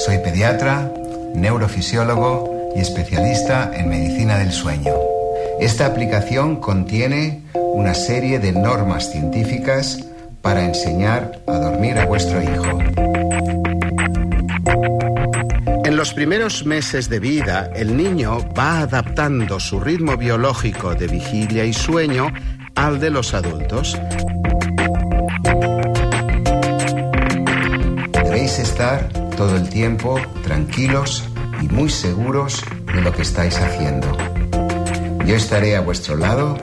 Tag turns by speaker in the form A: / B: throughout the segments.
A: Soy pediatra, neurofisiólogo y especialista en medicina del sueño. Esta aplicación contiene una serie de normas científicas para enseñar a dormir a vuestro hijo. En los primeros meses de vida, el niño va adaptando su ritmo biológico de vigilia y sueño al de los adultos. Debéis estar todo el tiempo tranquilos y muy seguros de lo que estáis haciendo. Yo estaré a vuestro lado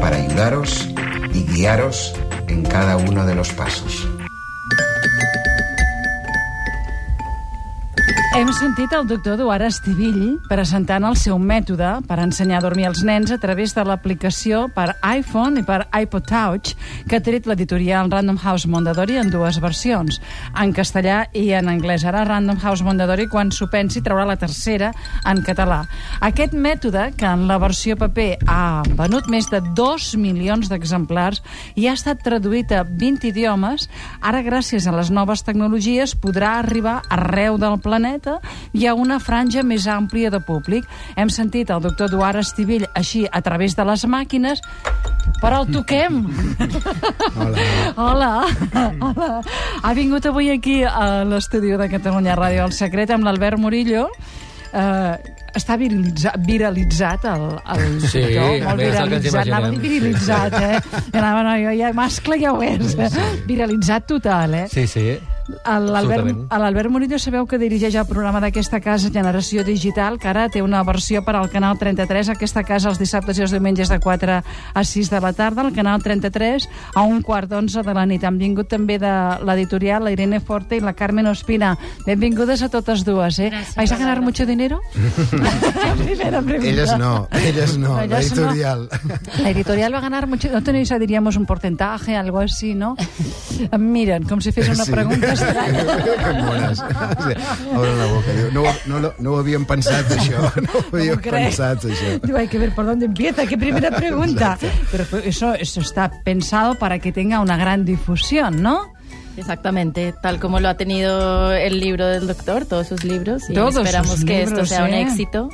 A: para ayudaros y guiaros en cada uno de los pasos.
B: Hem sentit el doctor Eduard Estivill presentant el seu mètode per ensenyar a dormir els nens a través de l'aplicació per iPhone i per iPod Touch que ha tret l'editorial Random House Mondadori en dues versions, en castellà i en anglès. Ara Random House Mondadori, quan s'ho pensi, traurà la tercera en català. Aquest mètode, que en la versió paper ha venut més de 2 milions d'exemplars i ha estat traduït a 20 idiomes, ara gràcies a les noves tecnologies podrà arribar arreu del planeta i a una franja més àmplia de públic. Hem sentit el doctor Eduard Estivill així a través de les màquines, però el toquem.
A: Hola.
B: Hola. Hola. Ha vingut avui aquí a l'estudi de Catalunya Ràdio El Secret amb l'Albert Murillo. Uh, està viralitzat, viralitzat el, el
C: Sí,
B: doctor,
C: a
B: molt viralitzat, anava viralitzat, eh? I anava, no, jo ja, mascle ja ho és, viralitzat total, eh?
C: Sí, sí.
B: L'Albert Murillo sabeu que dirigeix el programa d'aquesta casa Generació Digital, que ara té una versió per al Canal 33, aquesta casa els dissabtes i els diumenges de 4 a 6 de la tarda, al Canal 33 a un quart d'onze de la nit. Han vingut també de l'editorial la Irene Forte i la Carmen Ospina. Benvingudes a totes dues, eh?
D: Gràcies,
B: ¿Vais a ganar
D: Bàrbara.
B: mucho dinero? Primera pregunta.
A: Ellas no, ellas no, la
B: Ellas no.
A: editorial.
B: La editorial va a ganar mucho. ¿No tenéis, diríamos, un porcentaje, algo así, no? Em miren, com si fes una
A: Sí.
B: pregunta.
A: Que mones. Obren la boca. Diu, no, no, lo- no ho havíem pensat, això. No ho havíem
B: crec.
A: pensat, això.
B: Digo, hay que ver por dónde empieza, qué primera pregunta. Pero eso, eso está pensado para que tenga una gran difusión, ¿no?
D: Exactamente, tal como lo ha tenido el libro del doctor, todos sus libros, y
B: Todos
D: esperamos
B: sus
D: que
B: libros,
D: esto sea un
B: ¿eh?
D: éxito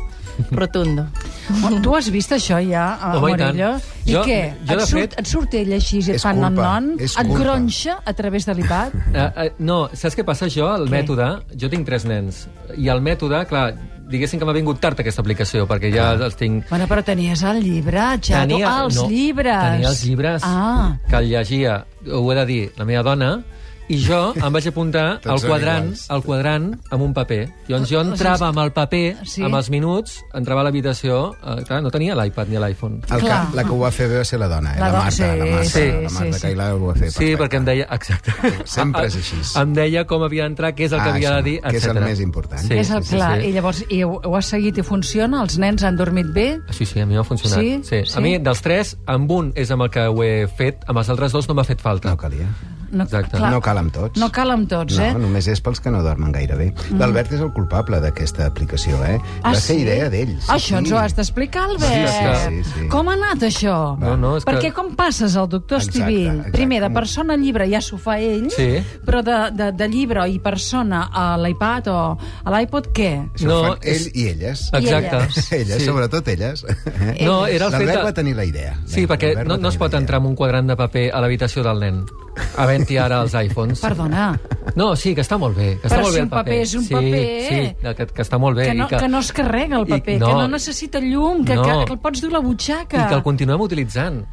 D: rotundo.
B: Tu has vist això ja, a
C: Home, i tant.
B: Morillo? I
C: Jo-
B: què?
C: jo,
B: et, surt,
C: fet-
B: et surt ell així, i et
A: És
B: fa
A: culpa, és
B: Et gronxa a través de l'iPad?
C: Uh, uh, no, saps què passa? Jo, el
B: Què?
C: mètode... Jo tinc tres nens. I el mètode, clar, diguéssim que m'ha vingut tard aquesta aplicació, perquè ja els tinc...
B: Bueno, però tenies el llibre, xato. ah, els
C: no,
B: llibres.
C: Tenia els llibres
B: Ah.
C: que el llegia, ho he de dir, la meva dona, i jo em vaig apuntar al quadrant, al quadrant amb un paper. Llavors jo entrava amb el paper,
B: Sí.
C: amb els minuts, entrava a l'habitació... Eh, clar, no tenia l'iPad ni l'iPhone.
A: El
B: Clar.
A: que, la que ho va fer bé va ser la dona, eh?
B: La
A: la, Marta,
B: sí,
A: la Marta,
B: sí,
A: la Marta
B: sí, sí.
A: Cailà ho va fer
C: Sí,
A: perfecte.
C: perquè em deia... Exacte.
A: Sempre és així.
C: Em deia com havia d'entrar, què és el que
A: Ah,
C: havia de dir,
A: que és el més important.
C: Sí,
B: és el
C: sí,
B: clar.
C: sí.
B: I llavors, i ho, ho has seguit i funciona? Els nens han dormit bé?
C: Sí, sí, a mi m'ha funcionat.
B: Sí?
C: sí?
B: Sí?
C: A mi, dels tres, amb un és amb el que ho he fet, amb els altres dos no m'ha fet falta.
A: No calia.
B: No,
C: Exacte.
A: No cal amb tots.
B: No cal amb tots,
A: no,
B: eh?
A: només és pels que no dormen gaire bé. L'Albert és el culpable d'aquesta aplicació, eh?
B: Ah,
A: va ser
B: sí?
A: idea d'ells.
B: Això ens ho has d'explicar, Albert.
A: Sí, sí, sí, sí.
B: Com ha anat això?
C: No, no, és
B: Perquè
C: que-
B: com passes el doctor
A: Exacte,
B: Estivill?
A: exacte.
B: Primer, de persona a llibre ja s'ho fa ell,
C: Sí.
B: però de, de, de llibre i persona a l'iPad o a l'iPod, què?
A: Això
C: No,
A: ho fan ell
C: és-
A: i elles.
C: Exacte.
B: elles.
A: elles,
C: Sí.
A: sobretot elles.
C: No, era el fet
A: L'Albert va tenir la idea.
C: Sí, perquè no, no es pot entrar amb un quadrant de paper a l'habitació del nen, havent-hi ara els iPhones.
B: Perdona,
C: No, sí, que està molt bé. Que està
B: Però
C: molt
B: si
C: bé el paper.
B: paper és un
C: sí,
B: paper.
C: Sí, que, que està molt bé.
B: que no,
C: i que,
B: que no es carrega el
C: i-
B: paper,
C: no.
B: que no necessita llum, que,
C: No.
B: que, que el pots dur a la butxaca.
C: I que el continuem utilitzant.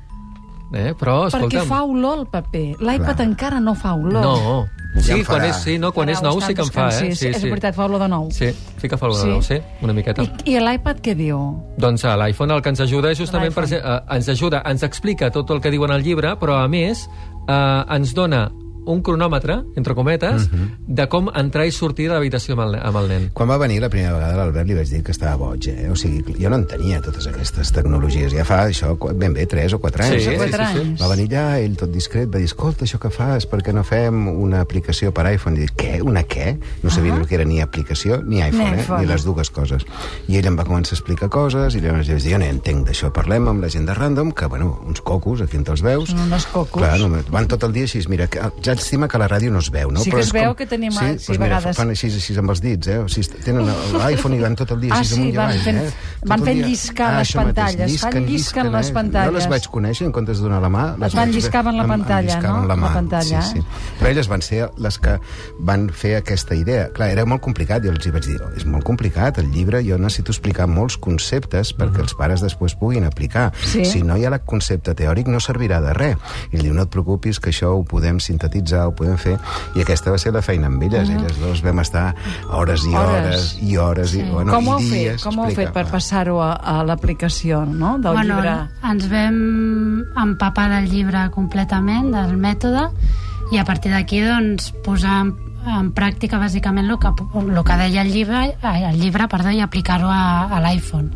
C: Eh? Però,
B: Perquè fa olor el paper. L'iPad encara no fa olor.
C: No.
A: Ja
C: Sí,
A: en
C: quan és, sí, no, quan és nou sí que en fa, eh?
B: canvis, Sí, és veritat, fa olor de nou.
C: Sí, sí que fa olor
B: Sí?
C: de nou, sí, una miqueta.
B: I, i l'iPad què diu?
C: Doncs a l'iPhone el que ens ajuda és justament per, eh, ens ajuda, ens explica tot el que diuen al llibre, però a més eh, ens dona un cronòmetre, entre cometes, de com entrar i sortir de l'habitació amb, el, amb el nen.
A: Quan va venir la primera vegada l'Albert li vaig dir que estava boig, eh? O sigui, jo no entenia totes aquestes tecnologies. Ja fa això ben bé 3 o 4 anys.
C: Sí,
A: eh?
C: sí,
B: Quatre
C: sí, sí.
B: anys.
A: Va venir allà, ell tot discret, va dir, escolta, això que fas, per què no fem una aplicació per iPhone? I dic, què? Una què? No sabia ni el que era ni aplicació ni iPhone,
B: Ni
A: eh?
B: iPhone.
A: ni les dues coses. I ell em va començar a explicar coses, i llavors jo vaig dir, jo no entenc d'això, parlem amb la gent de Random, que, bueno, uns cocos, aquí en te'ls veus.
B: Són unes cocos.
A: Clar, només, van tot el dia així, mira, que, ja, llàstima que la ràdio no es veu, no?
B: Sí que
A: Però
B: es veu
A: com...
B: que tenim,
A: Sí,
B: sí,
A: doncs
B: a
A: mira,
B: vegades.
A: fan així, així amb els dits, eh? O sigui, tenen l'iPhone i van tot el dia
B: Ah,
A: així
B: sí,
A: amunt i
B: van
A: avall,
B: fent-
A: eh? Tot
B: van fent lliscar
A: Ah,
B: les
A: mateix,
B: pantalles, fan llisquen les
A: eh?
B: pantalles.
A: Jo les vaig conèixer en comptes de donar la mà. Les
B: van
A: vaig-
B: lliscaven la pantalla, no?
A: La, mà.
B: La pantalla,
A: sí, sí. Però elles van ser les que van fer aquesta idea. Clar, era molt complicat, jo els hi vaig dir, "Oh, és molt complicat, el llibre jo necessito explicar molts conceptes perquè els pares després puguin aplicar.
B: Sí.
A: Si no hi ha el concepte teòric no servirà de res. I ell diu, no et preocupis que això ho podem sintetitzar, ho podem fer, i aquesta va ser la feina amb elles. Elles dos vam estar hores i
B: Hores.
A: hores, i hores, i, bueno,
B: com ho
A: i
B: fet?
A: dies
B: Com ho heu fet per passar-ho a, a l'aplicació no? del
E: bueno,
B: llibre?
E: ens vam empapar del llibre completament, del mètode, i a partir d'aquí doncs, posar en, en pràctica bàsicament el que, el que deia el llibre, el llibre perdó, i aplicar-ho a, a l'iPhone,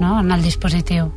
E: no? en el dispositiu,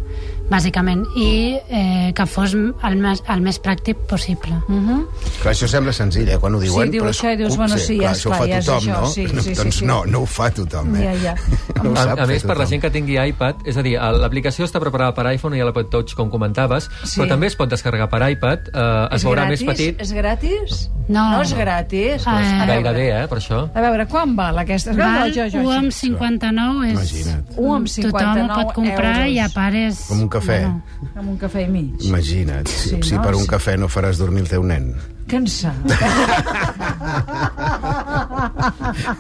E: bàsicament, i eh, que fos el més, el més pràctic possible.
B: Uh -huh.
A: Clar, això sembla senzill, eh, quan ho diuen,
B: Sí, diu
A: però
B: això i dius,
A: és-
B: bueno, sí, ja,
A: clar, això ho
B: esclar,
A: fa
B: ja és
A: tothom,
B: això,
A: no?
B: sí,
A: no
B: sí, sí,
A: doncs
B: sí.
A: no, no ho fa tothom, eh?
B: Ja, ja.
A: No ho
C: A, a més, per la gent que tingui iPad, és a dir, l'aplicació està preparada per iPhone i l'iPod Touch, com comentaves,
B: Sí.
C: però també es pot descarregar per iPad, eh, es
B: És
C: veurà
B: gratis?
C: més petit,
B: És gratis?
E: No.
B: No és gratis?
E: Eh,
B: A
C: gairebé, eh, per això.
B: A veure, quan val aquesta?
E: Val
B: jo, jo,
E: 1
B: jo,
E: amb 59 és...
A: Imagina't.
B: Un amb
E: Tothom
B: 59
E: ho pot comprar
B: euros.
E: i a part és...
A: Com un cafè.
E: Bueno,
B: Amb un cafè i mig.
A: Imagina't, si,
B: Sí,
A: si
B: no?
A: per un cafè no faràs dormir el teu nen.
B: Sap?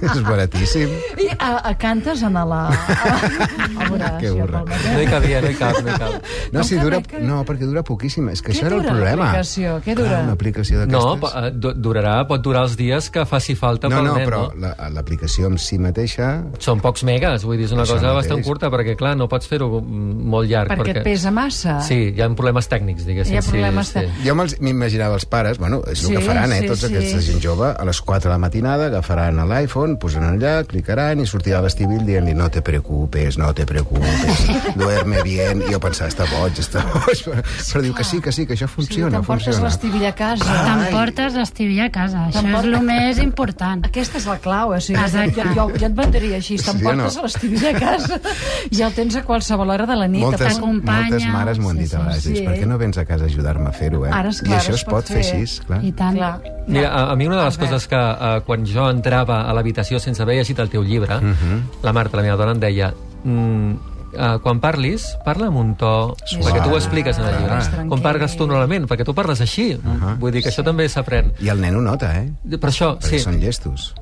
A: és baratíssim.
B: I a, a cantes en la... A,
A: Que burra.
C: No hi cabia, no hi cap, no hi cap.
A: No,
B: Com
A: si dura,
B: no, que-
A: no, perquè dura poquíssim. És que
B: Què
A: això era el
B: dura
A: problema.
B: l'aplicació? Què dura?
A: Clar, una aplicació
C: No,
A: d'aquestes...
C: po- eh, du- durarà, pot durar els dies que faci falta
A: no,
C: pel
A: no,
C: nen,
A: però
C: no?
A: la- l'aplicació en si mateixa...
C: Són pocs megas, vull dir, és una
A: Això
C: cosa
A: mateix.
C: bastant curta, perquè, clar, no pots fer-ho molt llarg.
B: Perquè et pesa massa.
C: Sí, hi ha problemes tècnics, diguéssim.
B: Hi ha problemes
C: sí, sí.
B: tècnics.
A: Jo me'ls- m'imaginava els pares, bueno, és el
B: Sí,
A: que faran, eh,
B: sí,
A: tots
B: sí.
A: aquesta gent jove, a les 4 de la matinada agafaran l'iPhone, posaran allà, clicaran i sortirà a vestibül dient-li no te preocupes, no te preocupes, duerme bien. I jo pensava, està boig, està boig. Però, però diu que sí, que sí, que això
B: Sí,
A: funciona,
B: T'emportes
A: funciona.
B: l'estivilla a casa.
E: T'emportes l'estivia a casa, això és el més important.
B: Aquesta és la clau, o sigui,
E: Exacte.
B: jo, jo et vendria així,
A: Sí
B: t'emportes
A: o no?
B: a l'estivilla a casa i el tens a qualsevol hora de la nit.
A: Moltes,
E: t'acompanya.
A: moltes mares m'ho han
E: Sí,
A: dit
E: sí,
A: a vegades.
B: sí.
A: Per què no vens a casa a ajudar-me a fer-ho, eh?
B: Ara, és
A: I
B: clar,
A: això
B: es
A: pot fer
B: fer.
A: així, clar.
E: I tant.
B: Clar.
C: Mira, a, a mi una de les coses que uh, quan jo entrava a l'habitació sense haver llegit el teu llibre,
A: Mhm.
C: la Marta, la meva dona, em deia mm, uh, quan parlis, parla amb un to
B: Suau.
C: perquè tu ho expliques en el llibre.
B: Tranquil.
C: Com parles tu normalment, perquè tu parles així. Vull dir que això també s'aprèn.
A: I el nen ho nota, eh?
C: Per això,
A: Perquè
C: sí.
A: són llestos.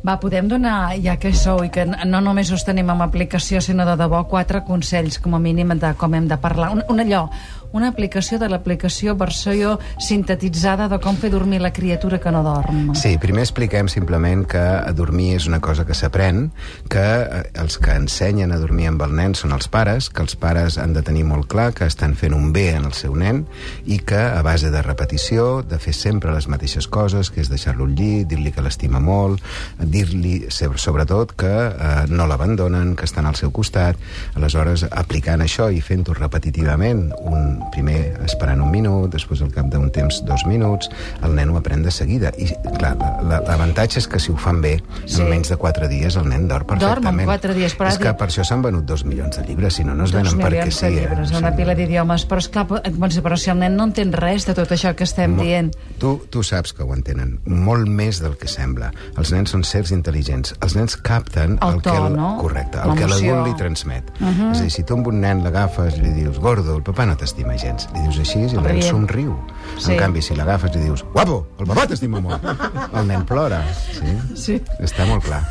B: Va, podem donar, ja que sou i que no només us tenim amb aplicació, sinó de debò, quatre consells, com a mínim, de com hem de parlar. Un, un allò, una aplicació de l'aplicació versió sintetitzada de com fer dormir la criatura que no dorm.
A: Sí, primer expliquem simplement que dormir és una cosa que s'aprèn, que eh, els que ensenyen a dormir amb el nen són els pares, que els pares han de tenir molt clar que estan fent un bé en el seu nen i que a base de repetició, de fer sempre les mateixes coses, que és deixar-lo al llit, dir-li que l'estima molt, dir-li sobre- sobretot que eh, no l'abandonen, que estan al seu costat, aleshores aplicant això i fent-ho repetitivament, un, primer esperant un minut, després al cap d'un temps dos minuts, el nen ho aprèn de seguida. I clar, la- la- l'avantatge és que si ho fan bé,
B: Sí.
A: en menys de quatre dies el nen dorm perfectament.
B: en quatre dies, però
A: És que per això s'han venut dos milions de llibres, si no, no es
B: Dos
A: venen perquè
B: milions
A: sí.
B: de llibres,
A: eh?
B: una pila d'idiomes, però esclar, doncs, però si el nen no entén res de tot això que estem
A: Mo-
B: dient.
A: Tu, tu saps que ho entenen, molt més del que sembla. Els nens són sers intel·ligents. Els nens capten
B: El
A: el,
B: to,
A: que... el-
B: no?
A: Correcte, el que l'adult li transmet. Uh -huh. És a dir, si tu amb un nen l'agafes i li dius, gordo, el papà no t'estima gens, li dius així i el nen
B: Rient.
A: somriu.
B: Sí.
A: En canvi, si l'agafes i dius, guapo, el papà t'estima molt, el nen plora. Sí?
B: Sí.
A: Està molt clar.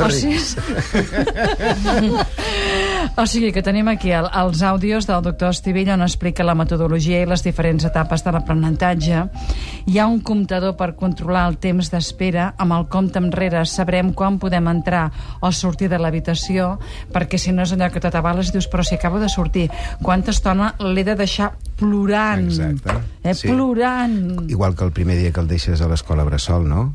B: o sigui, o sigui que tenim aquí el, els àudios del doctor Estivell on explica la metodologia i les diferents etapes de l'aprenentatge. Hi ha un comptador per controlar el temps d'espera. Amb el compte enrere sabrem quan podem entrar o sortir de l'habitació, perquè si no és allò que t'atabales i dius, però si acabo de sortir, quanta estona l'he de deixar plorant?
A: Exacte,
B: Eh,
A: sí.
B: plorant.
A: Igual que el primer dia que el deixes a l'escola bressol, no?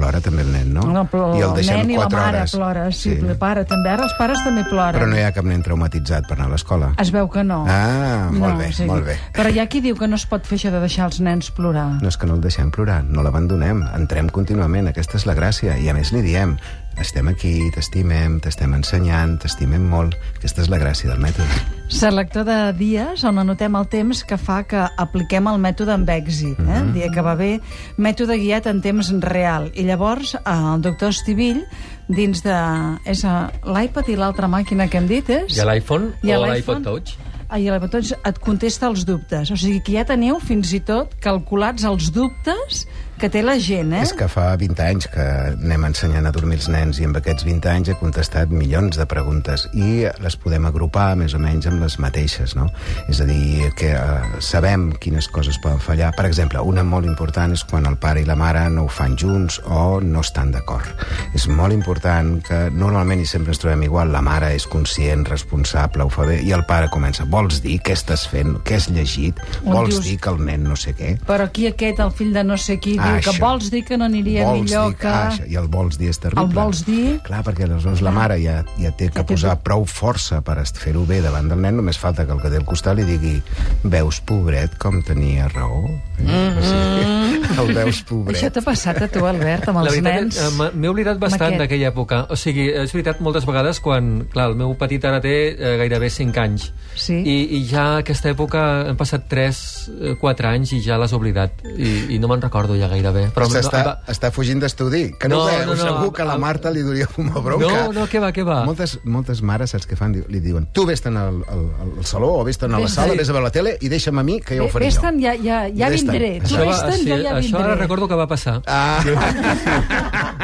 A: Plora també el nen, no?
B: No, però
A: I el
B: el
A: deixem
B: nen i la mare
A: hores.
B: plora, sí, el pare també. Ara els pares també ploren.
A: Però no hi ha cap nen traumatitzat per anar a l'escola.
B: Es veu que no.
A: Ah, molt bé, molt bé.
B: Però hi ha qui diu que no es pot fer això de deixar els nens plorar.
A: No és que no el deixem plorar, no l'abandonem, entrem contínuament, aquesta és la gràcia. I a més li diem, estem aquí, t'estimem, t'estem ensenyant, t'estimem molt. Aquesta és la gràcia del mètode.
B: Selector de dies on anotem el temps que fa que apliquem el mètode amb èxit. Eh?
A: Mhm.
B: Dia que va bé, mètode guiat en temps real. I llavors eh, el doctor Estivill, dins de... És eh, l'iPad i l'altra màquina que hem dit, és?
C: I l'iPhone o l'iPod Touch?
B: Ah, i l'iPod Touch et contesta els dubtes. O sigui que ja teniu fins i tot calculats els dubtes que té la gent, eh?
A: És que fa 20 anys que anem ensenyant a dormir els nens i amb aquests 20 anys he contestat milions de preguntes i les podem agrupar més o menys amb les mateixes, no? És a dir, que eh, sabem quines coses poden fallar. Per exemple, una molt important és quan el pare i la mare no ho fan junts o no estan d'acord. És molt important que normalment i sempre ens trobem igual, la mare és conscient, responsable, ho fa bé, i el pare comença, vols dir què estàs fent, què has llegit,
B: On
A: vols
B: dius-
A: dir que el nen no sé què?
B: Però aquí aquest, el fill de no sé qui, diu que
A: Això.
B: vols dir que no aniria
A: vols
B: millor
A: dir,
B: que...
A: Això, I el vols dir és terrible.
B: El vols dir?
A: Clar, perquè aleshores la mare ja, ja té que posar prou força per fer-ho bé davant del nen, només falta que el que té al costat li digui veus, pobret, com tenia raó? Mm -hmm. El veus, pobret.
B: Això t'ha passat a tu, Albert, amb
C: La
B: els nens?
C: eh, m'he oblidat bastant d'aquella època. O sigui, és veritat, moltes vegades quan... Clar, el meu petit ara té eh, gairebé 5 anys.
B: Sí.
C: I, I ja aquesta època han passat 3, 4 anys i ja l'has oblidat. I, I no me'n recordo ja gairebé. Però
A: S'està
C: va-
A: està fugint d'estudi. Que no,
C: No,
A: no veu,
C: no, no,
A: segur que la
C: el-
A: Marta li duria una bronca.
C: No, no, què va, què va?
A: Moltes, moltes mares, saps què fan? Li diuen, tu vés-te'n al, al, al saló o vés-te'n a la sala, vés a veure la tele i deixa'm a mi, que ja ho faré
B: Vés-te'n,
A: jo.
B: ja, ja, ja
A: Vés-te'n.
B: vindré. Tu vés-te'n,
C: sí,
B: jo ja
C: això ara recordo que va passar.
A: Ah,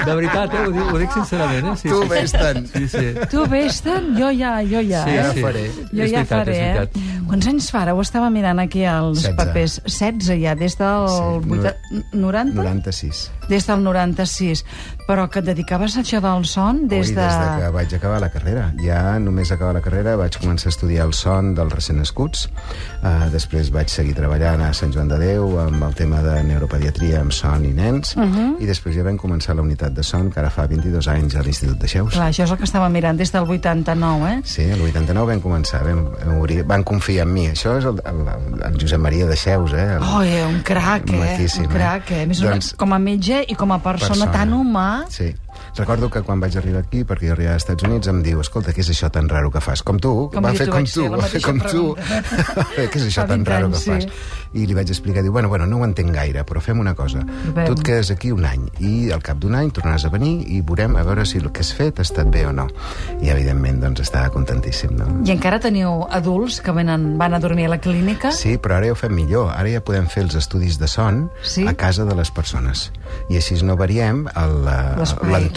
C: De veritat, eh? Ho dic, ho dic sincerament, eh? Sí,
A: tu
C: sí,
A: vés-te'n.
C: Sí, sí.
B: Tu vés-te'n, jo ja, jo ja.
C: Sí,
B: eh?
A: ja
C: sí.
A: faré.
B: Jo
C: és
B: ja
C: veritat,
B: faré, eh? Quants anys fa ara? Ho estava mirant aquí als
A: 16.
B: papers. 16 ja, des del
A: Sí,
B: 80... 90?
A: 96.
B: Des del 96. Però que et dedicaves a això del son des
A: Ui,
B: de...
A: des de que vaig acabar la carrera. Ja només acabar la carrera vaig començar a estudiar el son dels recent nascuts. Uh, després vaig seguir treballant a Sant Joan de Déu amb el tema de neuropediatria amb son i nens. Uh
B: Mhm.
A: -huh. I després ja vam començar la unitat de son, que ara fa 22 anys a l'Institut de Xeus.
B: Clar, això és el que estava mirant des del 89, eh?
A: Sí, el 89 vam començar, vam, vam obrir, van confiar en mi. Això és el, el, el Josep Maria de Xeus, eh? El,
B: Oh, eh, un crac, eh?
A: Maquíssim,
B: un crac, eh? A Més
A: Doncs-
B: doncs, com a metge i com a persona,
A: persona.
B: tan humà...
A: Sí. Recordo que quan vaig arribar aquí, perquè jo arribava als Estats Units, em diu, escolta, què és això tan raro que fas? Com tu,
B: Com
A: va fer com tu, va fer com tu. què és això tan
B: 20
A: raro que fas? I li vaig explicar, diu, bueno, bueno, no ho entenc gaire, però fem una cosa. Tu et quedes aquí un any i al cap d'un any tornaràs a venir i veurem a veure si el que has fet ha estat bé o no. I, evidentment, doncs, estava contentíssim, no?
B: I encara teniu adults que venen, van a dormir a la clínica?
A: Sí, però ara ja ho fem millor. Ara ja podem fer els estudis de son
B: Sí?
A: a casa de les persones. I així no variem el,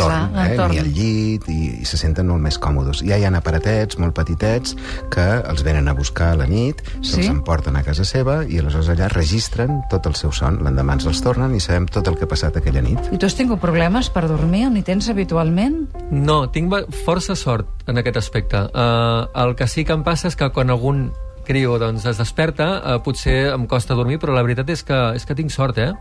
A: l'entorn,
B: clar,
A: eh? ni el llit, i, i se senten molt més còmodes. Ja hi ha aparatets molt petitets que els venen a buscar a la nit, se'ls
B: Sí?
A: emporten a casa seva i aleshores allà registren tot el seu son. L'endemà ens els tornen i sabem tot el que ha passat aquella nit.
B: I tu has tingut problemes per dormir o n'hi tens habitualment?
C: No, tinc força sort en aquest aspecte. Uh, el que sí que em passa és que quan algun criu doncs, es desperta, uh, potser em costa dormir, però la veritat és que, és que tinc sort, eh?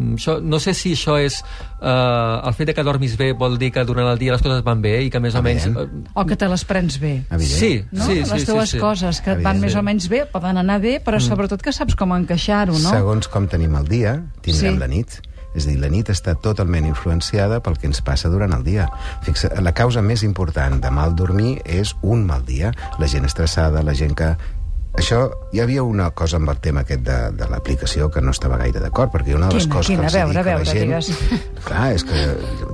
C: Mm, Això, no sé si això és uh, el fet de que dormis bé vol dir que durant el dia les coses van bé i que més o menys...
A: Evident.
C: Uh,
B: O que te les prens bé?
A: Evident.
C: sí,
B: No?
C: sí, sí,
B: les dues
C: sí, sí.
B: coses que et van
A: Evident.
B: més o menys bé, poden anar bé, però sobretot que saps com encaixar-ho, no?
A: Segons com tenim el dia, tindrem
B: Sí.
A: la nit. És a dir, la nit està totalment influenciada pel que ens passa durant el dia. Fixa, la causa més important de mal dormir és un mal dia. La gent estressada, la gent que... Això, hi havia una cosa amb el tema aquest de, de l'aplicació que no estava gaire d'acord, perquè una de les
B: Quina,
A: coses
B: quina?
A: que els
B: veure,
A: dic
B: a
A: a la
B: veure,
A: gent...
B: digues.
A: Clar, és que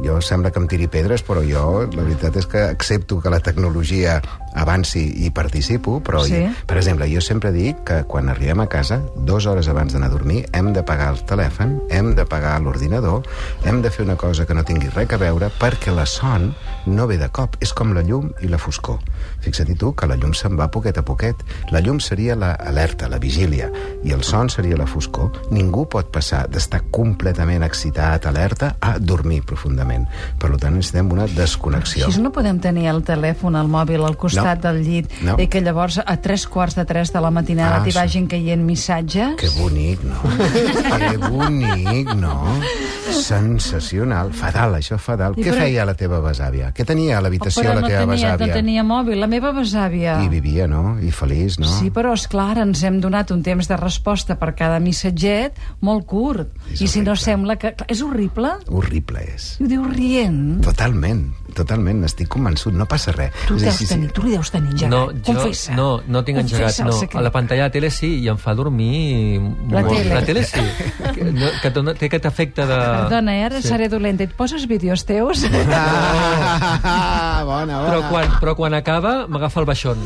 A: jo sembla que em tiri pedres, però jo la veritat és que accepto que la tecnologia avanci i participo, però,
B: Sí.
A: jo, per exemple, jo sempre dic que quan arribem a casa, dues hores abans d'anar a dormir, hem de pagar el telèfon, hem de pagar l'ordinador, hem de fer una cosa que no tingui res a veure, perquè la son no ve de cop. És com la llum i la foscor. Fixa't tu que la llum se'n va poquet a poquet. La llum seria l'alerta, la vigília, i el son seria la foscor. Ningú pot passar d'estar completament excitat, alerta, a dormir profundament. Per tant, necessitem una desconnexió.
B: Així no podem tenir el telèfon, el mòbil al costat
A: No.
B: del llit
A: No.
B: i que llavors a tres quarts de tres de la matinada
A: Ah,
B: t'hi vagin caient missatges?
A: Que bonic, no? que bonic, no? Sensacional. Fadal, això fadal.
B: I
A: Què
B: per-
A: feia la teva besàvia? Què tenia a l'habitació
B: però
A: la
B: no
A: teva
B: tenia,
A: besàvia?
B: no tenia mòbil. La meva besàvia...
A: I vivia, no? I feliç, no?
B: Sí, però, és clar, ens hem donat un temps de resposta per cada missatget molt curt.
A: És
B: I si no
A: horrible.
B: sembla que... És horrible?
A: Horrible és.
B: I ho diu rient.
A: Totalment. Totalment, estic convençut, no passa res.
B: Tu deus
A: sí, sí.
B: tenir, tu li deus tenir engegat.
C: No, jo
B: Confessa.
C: no, no tinc engegat. No. A la pantalla de tele sí, i em fa dormir...
B: La
C: molt.
B: tele.
C: La tele sí. Que, no, que dona, té aquest efecte de...
B: Perdona, eh, ara
C: Sí.
B: seré dolenta. Et poses vídeos teus?
A: Ah, bona, bona.
C: Però quan, però quan acaba m'agafa el baixón.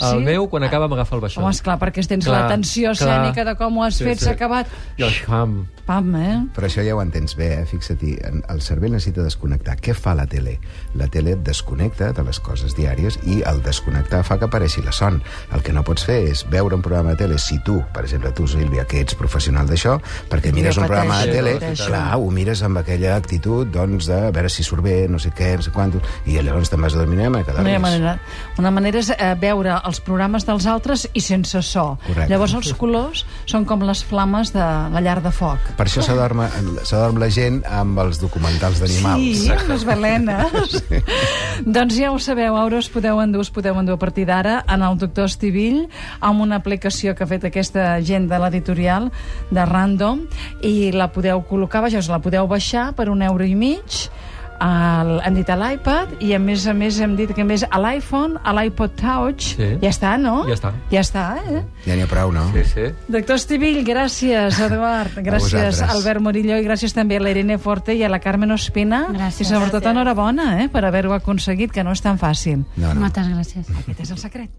C: El
B: Sí?
C: meu, quan acaba, m'agafa el baixón.
B: Home, esclar, perquè tens
C: Clar,
B: l'atenció escènica de com ho has
C: Sí,
B: fet,
C: sí.
B: s'ha acabat.
C: I el pam.
B: Pam, eh?
A: Però això ja ho entens bé, eh? Fixa't-hi, el cervell necessita desconnectar. Què fa la tele? La tele et desconnecta de les coses diàries i el desconnectar fa que apareixi la son. El que no pots fer és veure un programa de tele si tu, per exemple, tu, Sílvia, que ets professional d'això, perquè mires un programa de tele, clar, ho mires amb aquella actitud, doncs, de a veure si surt bé, no sé què, no sé quantos, i llavors te'n vas a dormir a quedar
B: ha manera. Una manera és eh, veure els programes dels altres i sense so.
A: Correcte.
B: Llavors els colors són com les flames de la llar de foc.
A: Per això s'adorm la gent amb els documentals d'animals.
B: Sí, amb les balenes. doncs ja ho sabeu, ara us podeu endur, us podeu endur a partir d'ara en el doctor Estivill amb una aplicació que ha fet aquesta gent de l'editorial de Random i la podeu col·locar, vaja, us la podeu baixar per un euro i mig al, hem dit a l'iPad i a més a més hem dit que a més a l'iPhone, a l'iPod Touch
C: Sí.
B: ja està, no?
C: Ja està.
B: Ja està, eh?
A: Ja n'hi ha prou, no?
C: Sí, sí.
B: Doctor Estivill, gràcies, Eduard. Gràcies,
A: vosaltres.
B: Albert Morillo, i gràcies també a la Irene Forte i a la Carmen Ospina.
E: Gràcies.
B: I sobretot
D: Gràcies.
B: enhorabona eh, per haver-ho aconseguit, que no és tan fàcil.
A: No, no.
E: Moltes gràcies.
B: Aquest és el secret.